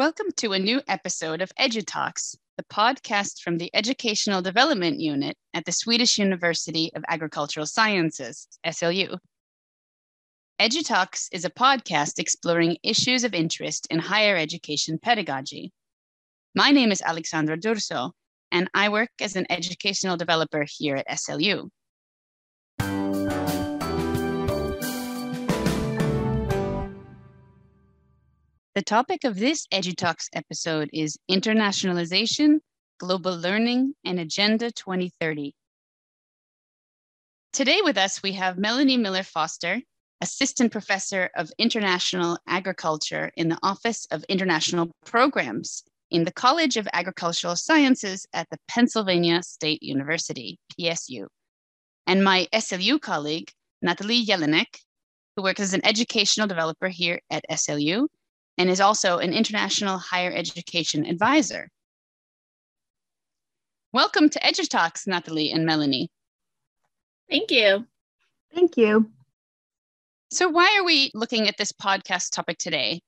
Welcome to a new episode of EduTalks, the podcast from the Educational Development Unit at the Swedish University of Agricultural Sciences, SLU. EduTalks is a podcast exploring issues of interest in higher education pedagogy. My name is Alexandra Durso, and I work as an educational developer here at SLU. The topic of this EduTalks episode is internationalization, global learning, and Agenda 2030. Today with us, we have Melanie Miller Foster, Assistant Professor of International Agriculture in the Office of International Programs in the College of Agricultural Sciences at the Pennsylvania State University, PSU, and my SLU colleague, Natalie Jelinek, who works as an educational developer here at SLU and is also an international higher education advisor. Welcome to EduTalks, Natalie and Melanie. Thank you. Thank you. So, why are we looking at this podcast topic today?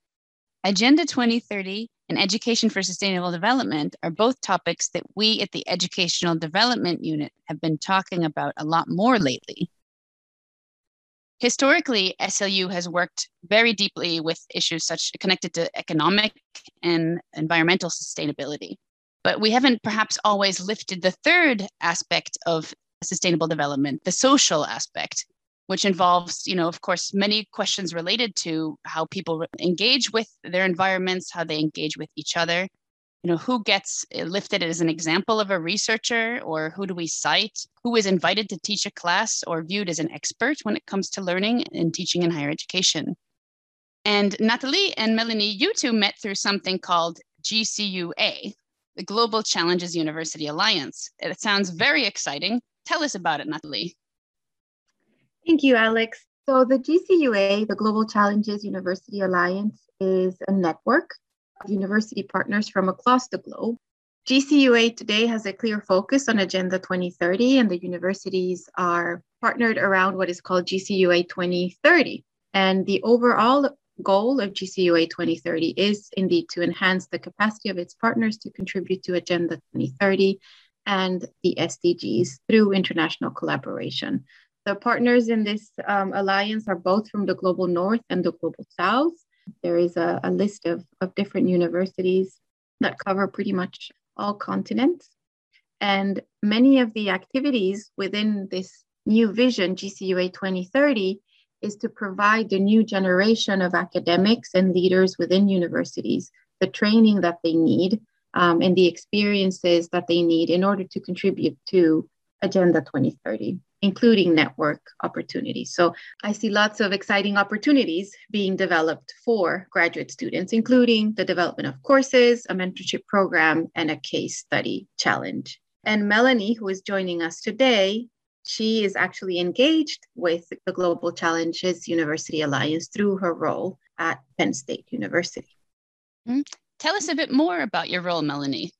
Agenda 2030 and Education for Sustainable Development are both topics that we at the Educational Development Unit have been talking about a lot more lately. Historically, SLU has worked very deeply with issues such connected to economic and environmental sustainability. But we haven't perhaps always lifted the third aspect of sustainable development, the social aspect, which involves, you know, of course, many questions related to how people engage with their environments, how they engage with each other, you know who gets eh, lifted as an example of a researcher or who do we cite? Who is invited to teach a class or viewed as an expert when it comes to learning and teaching in higher education? And natalie and melanie you two met through something called gcua the global challenges university alliance. It sounds very exciting. Tell us about it natalie. Thank you alex. So the gcua the global challenges university alliance is a network university partners from across the globe. GCUA today has a clear focus on Agenda 2030, and the universities are partnered around what is called GCUA 2030. And the overall goal of GCUA 2030 is indeed to enhance the capacity of its partners to contribute to Agenda 2030 and the SDGs through international collaboration. The partners in this um, alliance are both from the global north and the global south. There is a, a list of, of different universities that cover pretty much all continents. And many of the activities within this new vision, GCUA 2030, is to provide the new generation of academics and leaders within universities the training that they need um, and the experiences that they need in order to contribute to Agenda 2030 including network opportunities. So I see lots of exciting opportunities being developed for graduate students, including the development of courses, a mentorship program, and a case study challenge. And Melanie, who is joining us today, she is actually engaged with the Global Challenges University Alliance through her role at Penn State University. Mm-hmm. Tell us a bit more about your role, Melanie.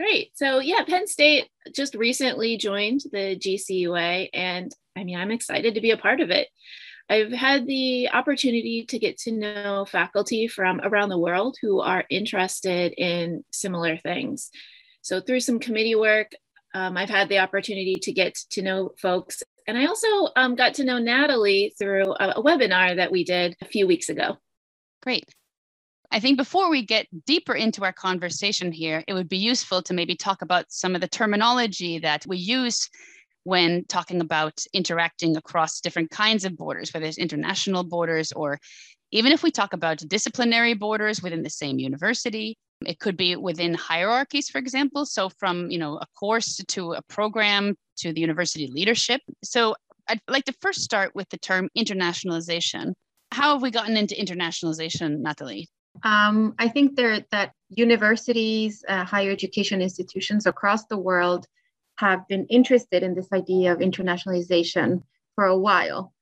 Great. So, yeah, Penn State just recently joined the GCUA, and I mean, I'm excited to be a part of it. I've had the opportunity to get to know faculty from around the world who are interested in similar things. So, through some committee work, um, I've had the opportunity to get to know folks. And I also um, got to know Natalie through a, a webinar that we did a few weeks ago. Great. I think before we get deeper into our conversation here, it would be useful to maybe talk about some of the terminology that we use when talking about interacting across different kinds of borders, whether it's international borders or even if we talk about disciplinary borders within the same university, it could be within hierarchies, for example. So from you know a course to a program to the university leadership. So I'd like to first start with the term internationalization. How have we gotten into internationalization, Natalie? Um, I think there that universities, uh, higher education institutions across the world have been interested in this idea of internationalization for a while.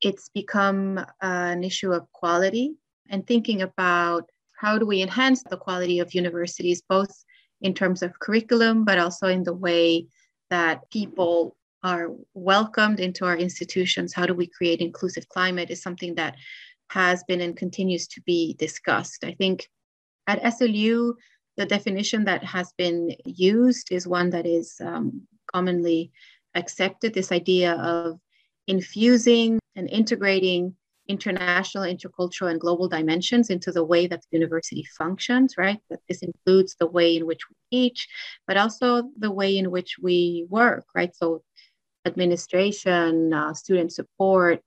It's become uh, an issue of quality and thinking about how do we enhance the quality of universities, both in terms of curriculum, but also in the way that people are welcomed into our institutions. How do we create inclusive climate is something that has been and continues to be discussed. I think At SLU, the definition that has been used is one that is um, commonly accepted this idea of infusing and integrating international, intercultural, and global dimensions into the way that the university functions, right? That this includes the way in which we teach, but also the way in which we work, right? So, administration, uh, student support,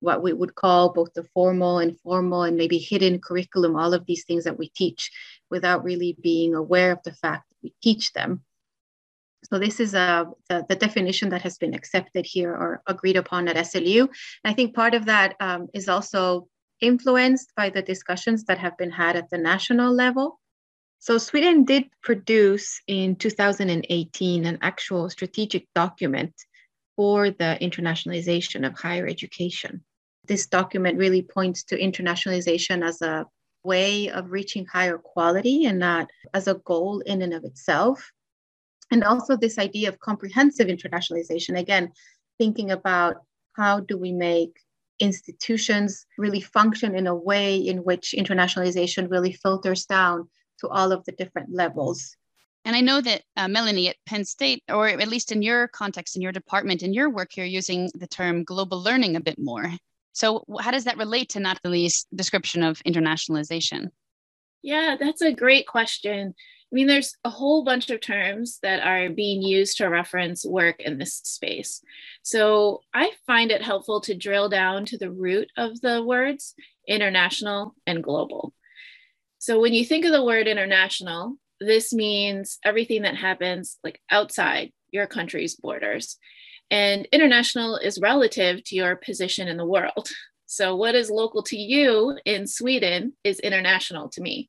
what we would call both the formal and formal and maybe hidden curriculum, all of these things that we teach without really being aware of the fact that we teach them. So this is a, the, the, definition that has been accepted here or agreed upon at SLU. And I think part of that um, is also influenced by the discussions that have been had at the national level. So Sweden did produce in 2018 an actual strategic document for the internationalization of higher education. This document really points to internationalization as a way of reaching higher quality and not as a goal in and of itself and also this idea of comprehensive internationalization again thinking about how do we make institutions really function in a way in which internationalization really filters down to all of the different levels and I know that uh, Melanie at Penn State, or at least in your context, in your department, in your work, you're using the term global learning a bit more. So, how does that relate to Natalie's description of internationalization? Yeah, that's a great question. I mean, there's a whole bunch of terms that are being used to reference work in this space. So I find it helpful to drill down to the root of the words international and global. So when you think of the word international, this means everything that happens like outside your country's borders. And international is relative to your position in the world. So what is local to you in Sweden is international to me.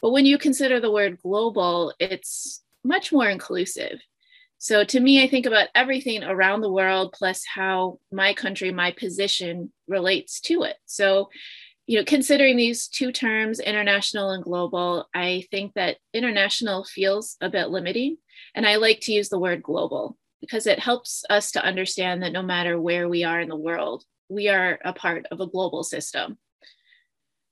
But when you consider the word global, it's much more inclusive. So to me, I think about everything around the world plus how my country, my position relates to it. So, you know, considering these two terms, international and global, I think that international feels a bit limiting. And I like to use the word global because it helps us to understand that no matter where we are in the world, we are a part of a global system.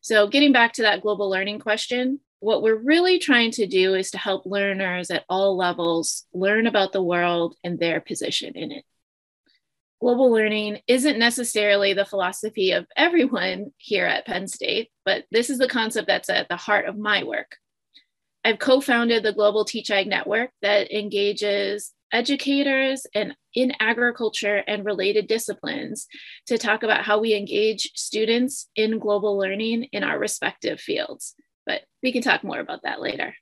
So, getting back to that global learning question, what we're really trying to do is to help learners at all levels learn about the world and their position in it. Global learning isn't necessarily the philosophy of everyone here at Penn State, but this is the concept that's at the heart of my work. I've co founded the Global Teach Ag Network that engages educators and in agriculture and related disciplines to talk about how we engage students in global learning in our respective fields but we can talk more about that later.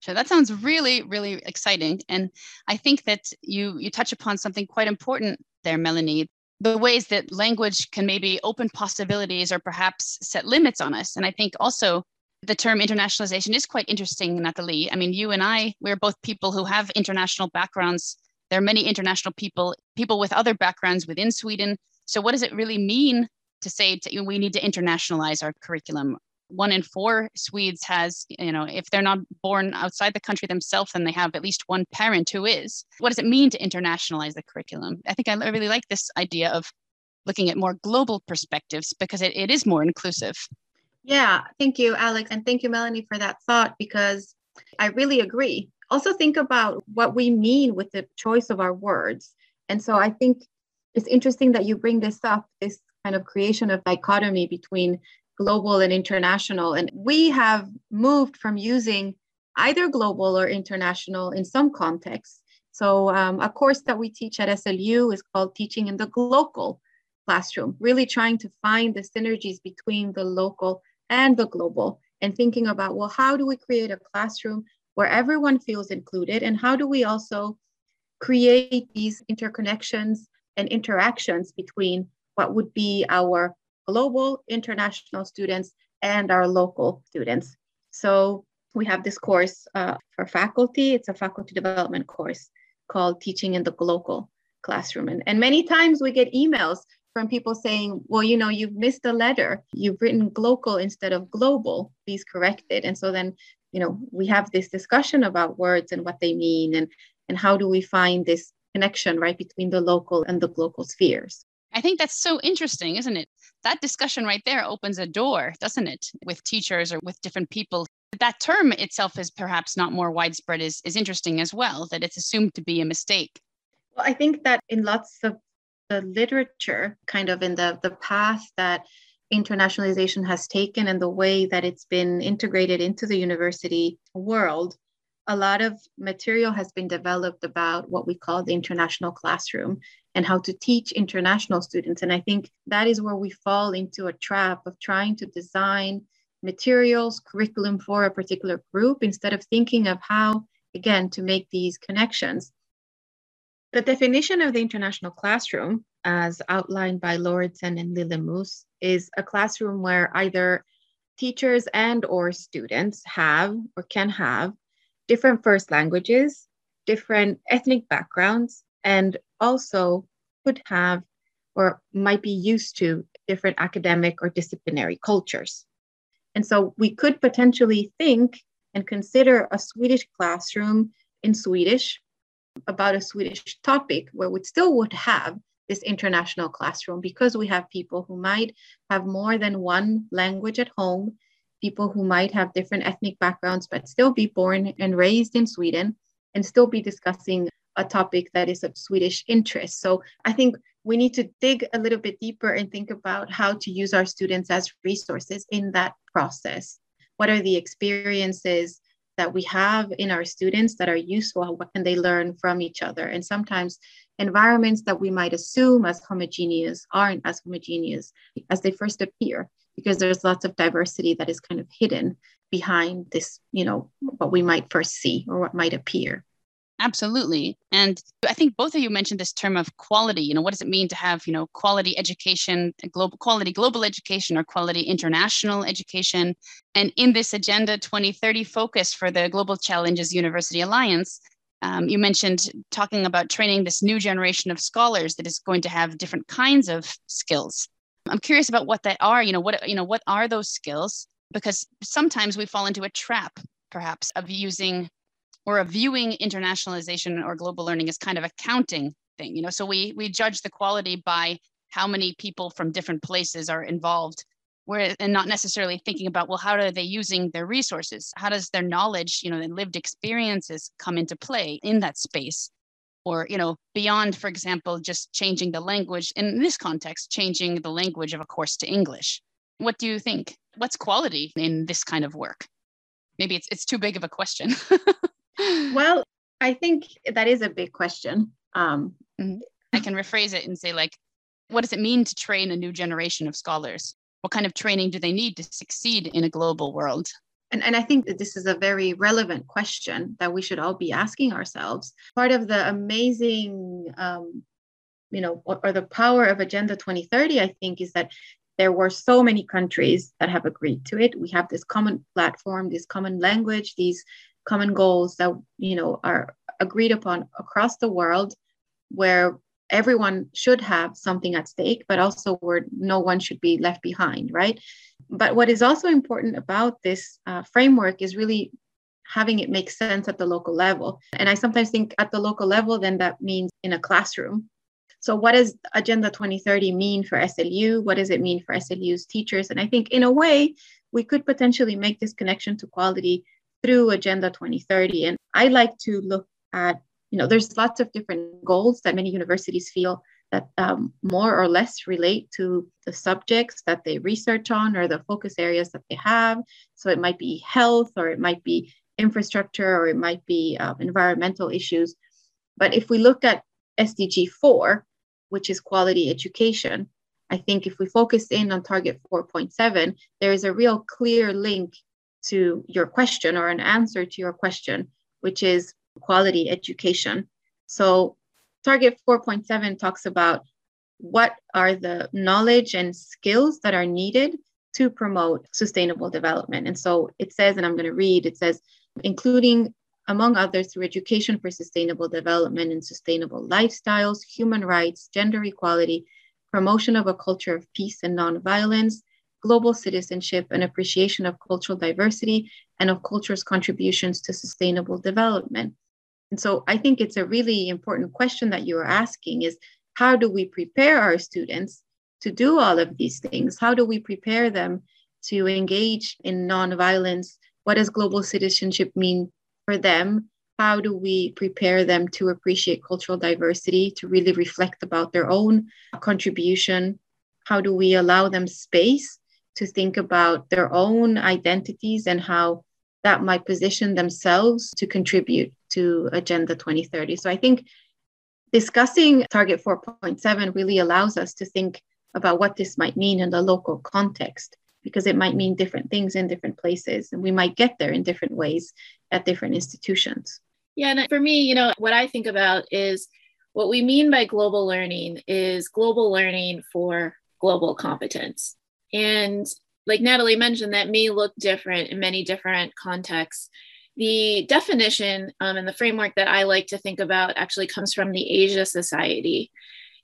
So that sounds really, really exciting. And I think that you you touch upon something quite important there, Melanie. The ways that language can maybe open possibilities or perhaps set limits on us. And I think also the term internationalization is quite interesting, Natalie. I mean, you and I, we're both people who have international backgrounds. There are many international people, people with other backgrounds within Sweden. So what does it really mean to say to, we need to internationalize our curriculum one in four Swedes has, you know, if they're not born outside the country themselves, then they have at least one parent who is. What does it mean to internationalize the curriculum? I think I really like this idea of looking at more global perspectives because it, it is more inclusive. Yeah, thank you, Alex. And thank you, Melanie, for that thought because I really agree. Also, think about what we mean with the choice of our words. And so I think it's interesting that you bring this up this kind of creation of dichotomy between global and international. And we have moved from using either global or international in some contexts. So, um, a course that we teach at SLU is called Teaching in the Glocal Classroom, really trying to find the synergies between the local and the global and thinking about, well, how do we create a classroom where everyone feels included? And how do we also create these interconnections and interactions between what would be our global international students and our local students. So we have this course uh, for faculty. It's a faculty development course called Teaching in the Glocal Classroom. And, and many times we get emails from people saying, well, you know, you've missed a letter. You've written glocal instead of global. Please correct it. And so then, you know, we have this discussion about words and what they mean and, and how do we find this connection, right, between the local and the global spheres. I think that's so interesting, isn't it? That discussion right there opens a door, doesn't it, with teachers or with different people. That term itself is perhaps not more widespread is, is interesting as well, that it's assumed to be a mistake. Well, I think that in lots of the literature, kind of in the, the path that internationalization has taken and the way that it's been integrated into the university world, a lot of material has been developed about what we call the international classroom and how to teach international students. And I think that is where we fall into a trap of trying to design materials, curriculum for a particular group instead of thinking of how, again, to make these connections. The definition of the international classroom, as outlined by Lauridsen and Lillemose, is a classroom where either teachers and or students have or can have different first languages, different ethnic backgrounds, and also could have or might be used to different academic or disciplinary cultures. And so we could potentially think and consider a Swedish classroom in Swedish about a Swedish topic where we still would have this international classroom because we have people who might have more than one language at home, people who might have different ethnic backgrounds, but still be born and raised in Sweden and still be discussing a topic that is of Swedish interest. So I think we need to dig a little bit deeper and think about how to use our students as resources in that process. What are the experiences that we have in our students that are useful? What can they learn from each other? And sometimes environments that we might assume as homogeneous aren't as homogeneous as they first appear because there's lots of diversity that is kind of hidden behind this, you know, what we might first see or what might appear. Absolutely. And I think both of you mentioned this term of quality. You know, what does it mean to have, you know, quality education, global quality global education or quality international education? And in this Agenda 2030 focus for the Global Challenges University Alliance, um, you mentioned talking about training this new generation of scholars that is going to have different kinds of skills. I'm curious about what they are. You know, what you know, what are those skills? Because sometimes we fall into a trap, perhaps, of using or of viewing internationalization or global learning as kind of a counting thing. You know, so we we judge the quality by how many people from different places are involved where and not necessarily thinking about well how are they using their resources how does their knowledge you know and lived experiences come into play in that space or you know beyond for example just changing the language in this context changing the language of a course to english. What do you think? What's quality in this kind of work? Maybe it's, it's too big of a question. Well i think that is a big question. Um, mm-hmm. i can rephrase it and say like what does it mean to train a new generation of scholars? What kind of training do they need to succeed in a global world? And, and I think that this is a very relevant question that we should all be asking ourselves. Part of the amazing, um, you know, or, or the power of Agenda 2030, I think, is that there were so many countries that have agreed to it. We have this common platform, this common language, these common goals that, you know, are agreed upon across the world where everyone should have something at stake, but also where no one should be left behind, right? But what is also important about this uh, framework is really having it make sense at the local level. And I sometimes think at the local level, then that means in a classroom. So, what does Agenda 2030 mean for SLU? What does it mean for SLU's teachers? And I think, in a way, we could potentially make this connection to quality through Agenda 2030. And I like to look at you know, there's lots of different goals that many universities feel that um, more or less relate to the subjects that they research on or the focus areas that they have. So it might be health, or it might be infrastructure, or it might be um, environmental issues. But if we look at SDG 4, which is quality education, I think if we focus in on target 4.7, there is a real clear link to your question or an answer to your question, which is quality education. So target 4.7 talks about what are the knowledge and skills that are needed to promote sustainable development. And so it says, and I'm going to read, it says, including among others through education for sustainable development and sustainable lifestyles, human rights, gender equality, promotion of a culture of peace and nonviolence, global citizenship and appreciation of cultural diversity and of culture's contributions to sustainable development. And so I think it's a really important question that you're asking is how do we prepare our students to do all of these things? How do we prepare them to engage in nonviolence? What does global citizenship mean for them? How do we prepare them to appreciate cultural diversity, to really reflect about their own contribution? How do we allow them space to think about their own identities and how that might position themselves to contribute to Agenda 2030? So I think discussing Target 4.7 really allows us to think about what this might mean in the local context because it might mean different things in different places and we might get there in different ways at different institutions. Yeah, and for me, you know, what I think about is what we mean by global learning is global learning for global competence. And like Natalie mentioned, that may look different in many different contexts. The definition um, and the framework that I like to think about actually comes from the Asia Society.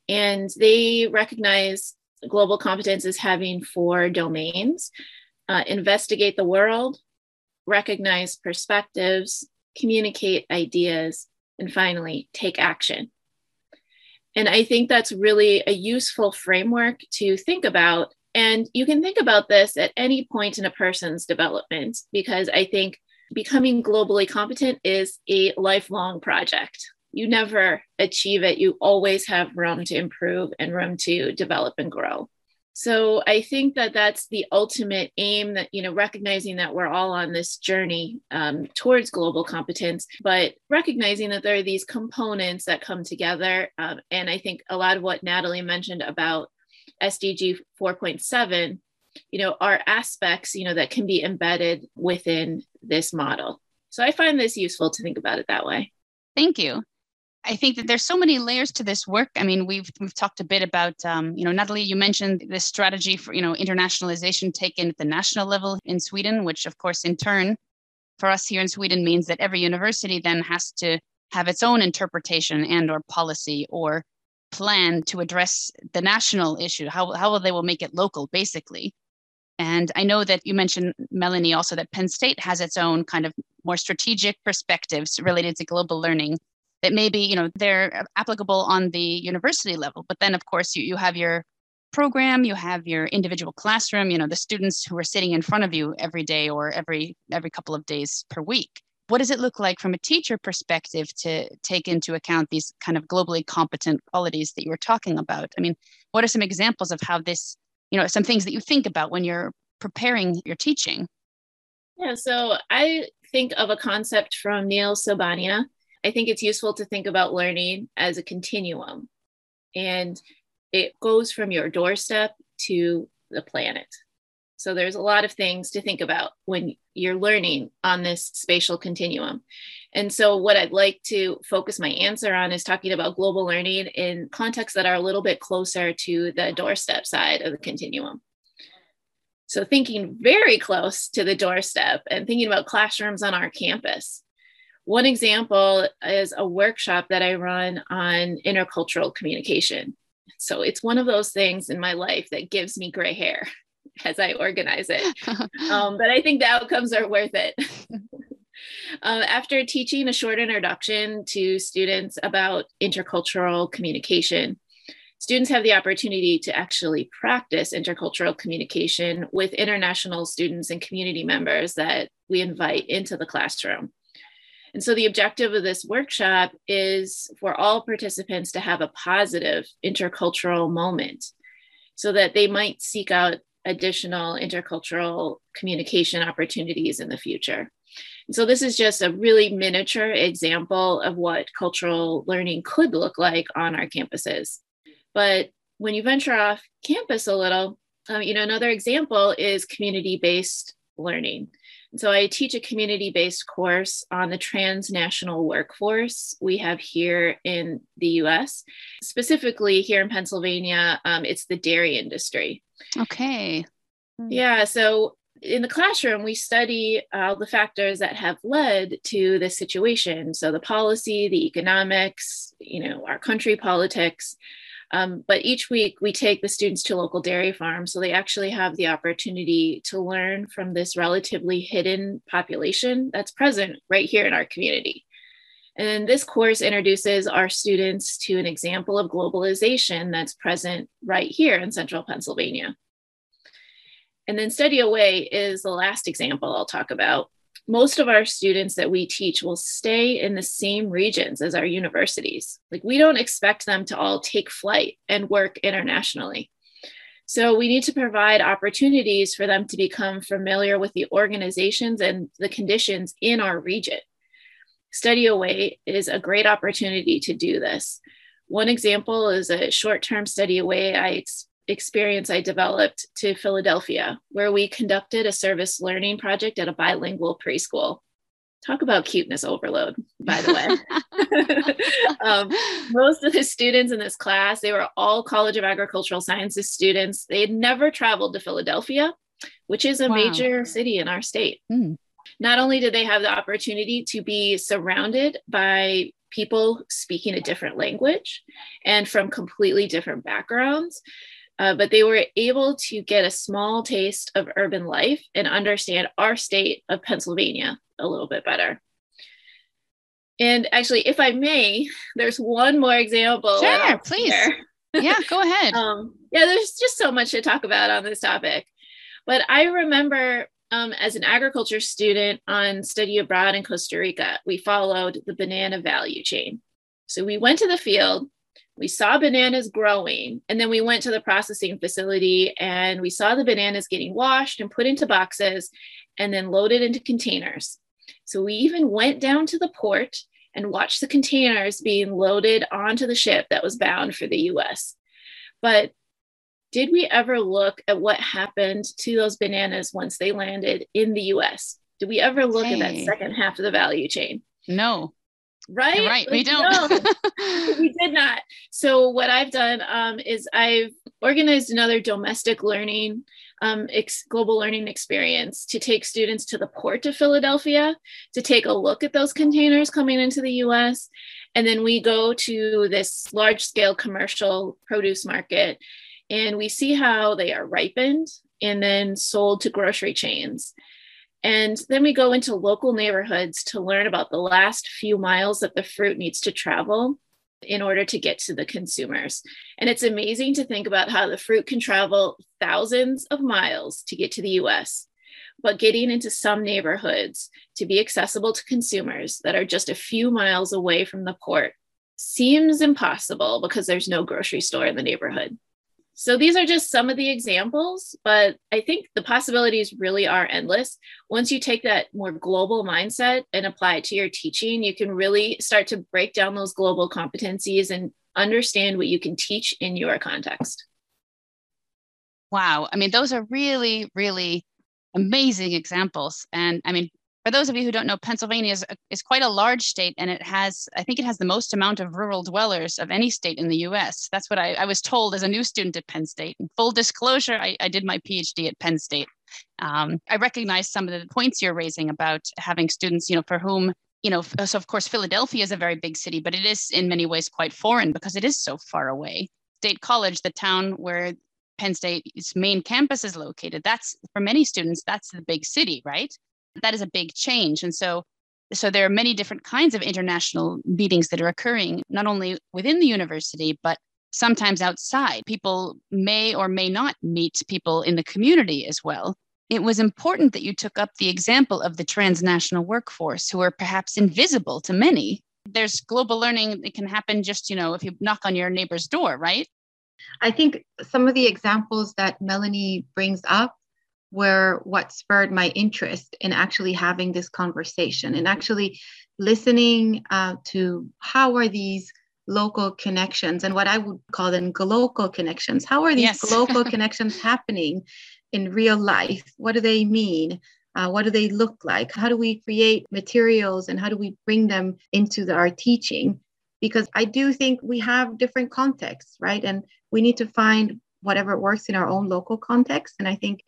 And they recognize global competence as having four domains uh, investigate the world, recognize perspectives, communicate ideas, and finally, take action. And I think that's really a useful framework to think about. And you can think about this at any point in a person's development because I think becoming globally competent is a lifelong project. You never achieve it, you always have room to improve and room to develop and grow. So I think that that's the ultimate aim that, you know, recognizing that we're all on this journey um, towards global competence, but recognizing that there are these components that come together. Um, and I think a lot of what Natalie mentioned about SDG 4.7, you know, are aspects, you know, that can be embedded within this model. So I find this useful to think about it that way. Thank you. I think that there's so many layers to this work. I mean, we've we've talked a bit about, um, you know, Natalie, you mentioned this strategy for, you know, internationalization taken at the national level in Sweden, which of course in turn for us here in Sweden means that every university then has to have its own interpretation and or policy or plan to address the national issue. How how they will make it local, basically. And I know that you mentioned, Melanie, also that Penn State has its own kind of more strategic perspectives related to global learning that maybe you know they're applicable on the university level but then of course you, you have your program you have your individual classroom you know the students who are sitting in front of you every day or every every couple of days per week what does it look like from a teacher perspective to take into account these kind of globally competent qualities that you were talking about i mean what are some examples of how this you know some things that you think about when you're preparing your teaching yeah so i think of a concept from Neal Sobania I think it's useful to think about learning as a continuum. And it goes from your doorstep to the planet. So there's a lot of things to think about when you're learning on this spatial continuum. And so what I'd like to focus my answer on is talking about global learning in contexts that are a little bit closer to the doorstep side of the continuum. So thinking very close to the doorstep and thinking about classrooms on our campus. One example is a workshop that I run on intercultural communication. So it's one of those things in my life that gives me gray hair as I organize it. um, but I think the outcomes are worth it. um, after teaching a short introduction to students about intercultural communication, students have the opportunity to actually practice intercultural communication with international students and community members that we invite into the classroom. And so the objective of this workshop is for all participants to have a positive intercultural moment so that they might seek out additional intercultural communication opportunities in the future. And so this is just a really miniature example of what cultural learning could look like on our campuses. But when you venture off campus a little, um, you know, another example is community-based learning. So I teach a community-based course on the transnational workforce we have here in the U.S. Specifically here in Pennsylvania, um, it's the dairy industry. Okay. Yeah. So in the classroom, we study all the factors that have led to this situation. So the policy, the economics, you know, our country politics. Um, but each week we take the students to local dairy farms. So they actually have the opportunity to learn from this relatively hidden population that's present right here in our community. And this course introduces our students to an example of globalization that's present right here in central Pennsylvania. And then Study Away is the last example I'll talk about. Most of our students that we teach will stay in the same regions as our universities. Like, we don't expect them to all take flight and work internationally. So, we need to provide opportunities for them to become familiar with the organizations and the conditions in our region. Study Away is a great opportunity to do this. One example is a short term study away I ex- experience I developed to Philadelphia, where we conducted a service learning project at a bilingual preschool. Talk about cuteness overload, by the way. um, most of the students in this class, they were all College of Agricultural Sciences students. They had never traveled to Philadelphia, which is a wow. major city in our state. Mm. Not only did they have the opportunity to be surrounded by people speaking a different language and from completely different backgrounds, uh, but they were able to get a small taste of urban life and understand our state of Pennsylvania a little bit better. And actually, if I may, there's one more example. Sure, please. yeah, go ahead. um, yeah, there's just so much to talk about on this topic. But I remember um, as an agriculture student on study abroad in Costa Rica, we followed the banana value chain. So we went to the field, we saw bananas growing, and then we went to the processing facility and we saw the bananas getting washed and put into boxes and then loaded into containers. So we even went down to the port and watched the containers being loaded onto the ship that was bound for the US. But did we ever look at what happened to those bananas once they landed in the US? Did we ever look hey. at that second half of the value chain? No. Right? You're right. Like, we don't. No, we did not. So, what I've done um, is I've organized another domestic learning, um, ex- global learning experience to take students to the port of Philadelphia to take a look at those containers coming into the US. And then we go to this large scale commercial produce market and we see how they are ripened and then sold to grocery chains. And then we go into local neighborhoods to learn about the last few miles that the fruit needs to travel in order to get to the consumers. And it's amazing to think about how the fruit can travel thousands of miles to get to the US. But getting into some neighborhoods to be accessible to consumers that are just a few miles away from the port seems impossible because there's no grocery store in the neighborhood. So these are just some of the examples, but I think the possibilities really are endless. Once you take that more global mindset and apply it to your teaching, you can really start to break down those global competencies and understand what you can teach in your context. Wow. I mean, those are really, really amazing examples. And I mean, for those of you who don't know, Pennsylvania is, is quite a large state and it has, I think it has the most amount of rural dwellers of any state in the US. That's what I, I was told as a new student at Penn State. In full disclosure, I, I did my PhD at Penn State. Um, I recognize some of the points you're raising about having students, you know, for whom, you know, so of course, Philadelphia is a very big city, but it is in many ways quite foreign because it is so far away. State College, the town where Penn State's main campus is located, that's for many students, that's the big city, right? That is a big change. And so so there are many different kinds of international meetings that are occurring, not only within the university, but sometimes outside. People may or may not meet people in the community as well. It was important that you took up the example of the transnational workforce who are perhaps invisible to many. There's global learning it can happen just, you know, if you knock on your neighbor's door, right? I think some of the examples that Melanie brings up were what spurred my interest in actually having this conversation and actually listening uh, to how are these local connections and what I would call them local connections. How are these yes. local connections happening in real life? What do they mean? Uh, what do they look like? How do we create materials and how do we bring them into the, our teaching? Because I do think we have different contexts, right? And we need to find whatever works in our own local context. And I think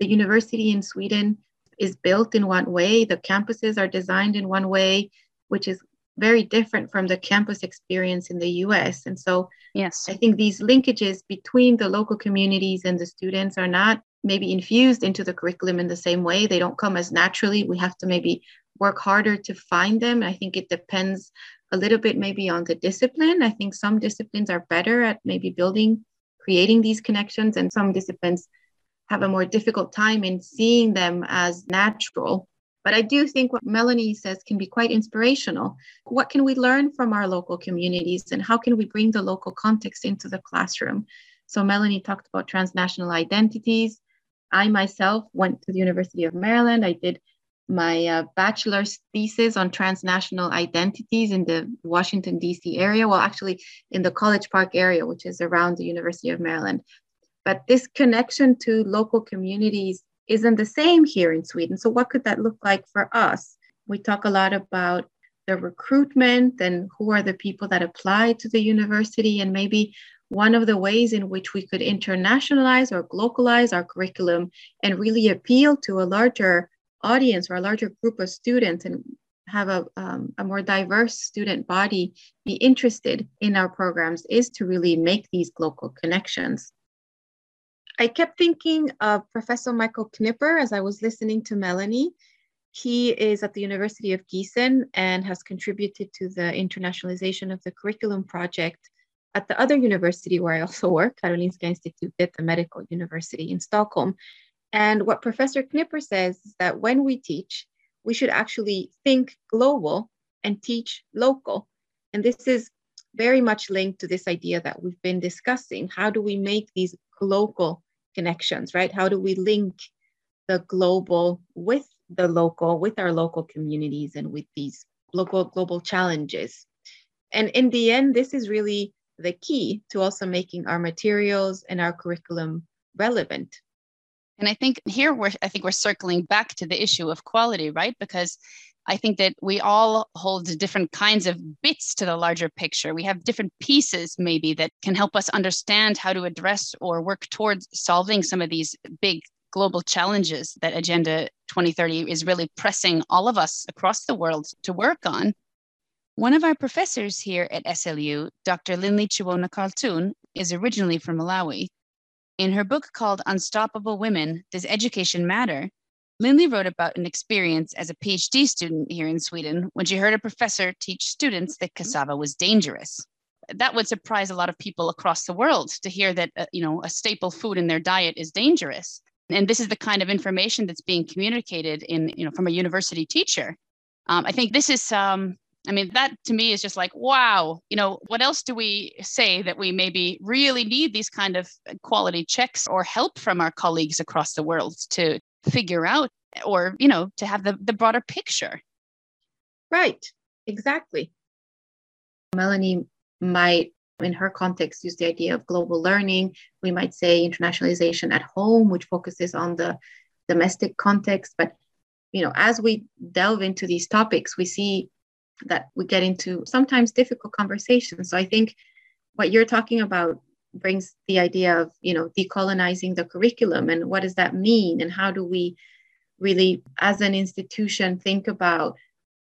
the university in Sweden is built in one way, the campuses are designed in one way, which is very different from the campus experience in the US. And so yes, I think these linkages between the local communities and the students are not maybe infused into the curriculum in the same way. They don't come as naturally. We have to maybe work harder to find them. I think it depends a little bit maybe on the discipline. I think some disciplines are better at maybe building, creating these connections, and some disciplines have a more difficult time in seeing them as natural. But I do think what Melanie says can be quite inspirational. What can we learn from our local communities and how can we bring the local context into the classroom? So, Melanie talked about transnational identities. I myself went to the University of Maryland. I did my uh, bachelor's thesis on transnational identities in the Washington, D.C. area. Well, actually, in the College Park area, which is around the University of Maryland. But this connection to local communities isn't the same here in Sweden. So, what could that look like for us? We talk a lot about the recruitment and who are the people that apply to the university, and maybe one of the ways in which we could internationalize or localize our curriculum and really appeal to a larger audience or a larger group of students and have a, um, a more diverse student body be interested in our programs is to really make these local connections. I kept thinking of Professor Michael Knipper as I was listening to Melanie. He is at the University of Gießen and has contributed to the internationalization of the curriculum project at the other university where I also work, Karolinska Institutet, the medical university in Stockholm. And what Professor Knipper says is that when we teach, we should actually think global and teach local. And this is very much linked to this idea that we've been discussing. How do we make these local connections, right? How do we link the global with the local, with our local communities and with these local global challenges? And in the end, this is really the key to also making our materials and our curriculum relevant and I think here we're I think we're circling back to the issue of quality, right? Because I think that we all hold different kinds of bits to the larger picture. We have different pieces, maybe, that can help us understand how to address or work towards solving some of these big global challenges that Agenda 2030 is really pressing all of us across the world to work on. One of our professors here at SLU, Dr. Linley Chiwona Karltun, is originally from Malawi. In her book called Unstoppable Women Does Education Matter? Linley wrote about an experience as a PhD student here in Sweden when she heard a professor teach students that cassava was dangerous. That would surprise a lot of people across the world to hear that uh, you know a staple food in their diet is dangerous. And this is the kind of information that's being communicated in you know from a university teacher. Um, I think this is um, I mean, that to me is just like, wow, you know, what else do we say that we maybe really need these kind of quality checks or help from our colleagues across the world to figure out or, you know, to have the, the broader picture? Right, exactly. Melanie might, in her context, use the idea of global learning. We might say internationalization at home, which focuses on the domestic context. But, you know, as we delve into these topics, we see that we get into sometimes difficult conversations. So I think what you're talking about brings the idea of you know decolonizing the curriculum and what does that mean? And how do we really as an institution think about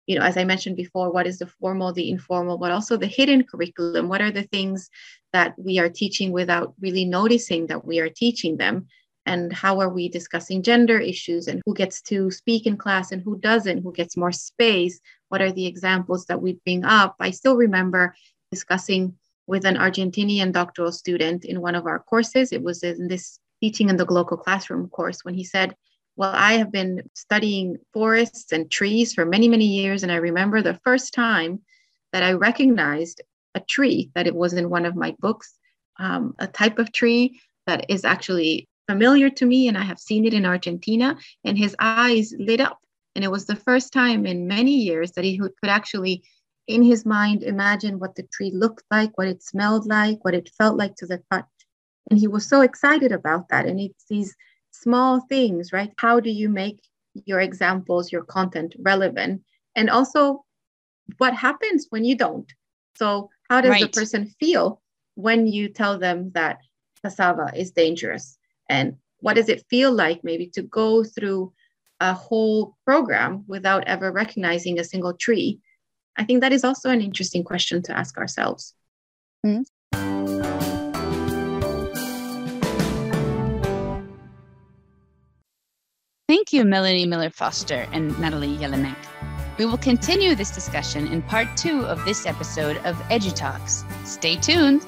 you know as i mentioned before what is the formal the informal but also the hidden curriculum? What are the things that we are teaching without really noticing that we are teaching them? And how are we discussing gender issues and who gets to speak in class and who doesn't who gets more space? What are the examples that we bring up? I still remember discussing with an argentinian doctoral student in one of our courses it was in this teaching in the glocal classroom course when he said well i have been studying forests and trees for many many years and i remember the first time that i recognized a tree that it was in one of my books um, a type of tree that is actually familiar to me and I have seen it in Argentina. And his eyes lit up. And it was the first time in many years that he could actually, in his mind, imagine what the tree looked like, what it smelled like, what it felt like to the touch. And he was so excited about that. And it's these small things, right? How do you make your examples, your content relevant? And also, what happens when you don't? So, how does right. the person feel when you tell them that cassava is dangerous? and what does it feel like maybe to go through a whole program without ever recognizing a single tree i think that is also an interesting question to ask ourselves mm-hmm. Thank you, Melanie Miller Foster and Natalie Jelinek. We will continue this discussion in part two of this episode of EduTalks. Stay tuned.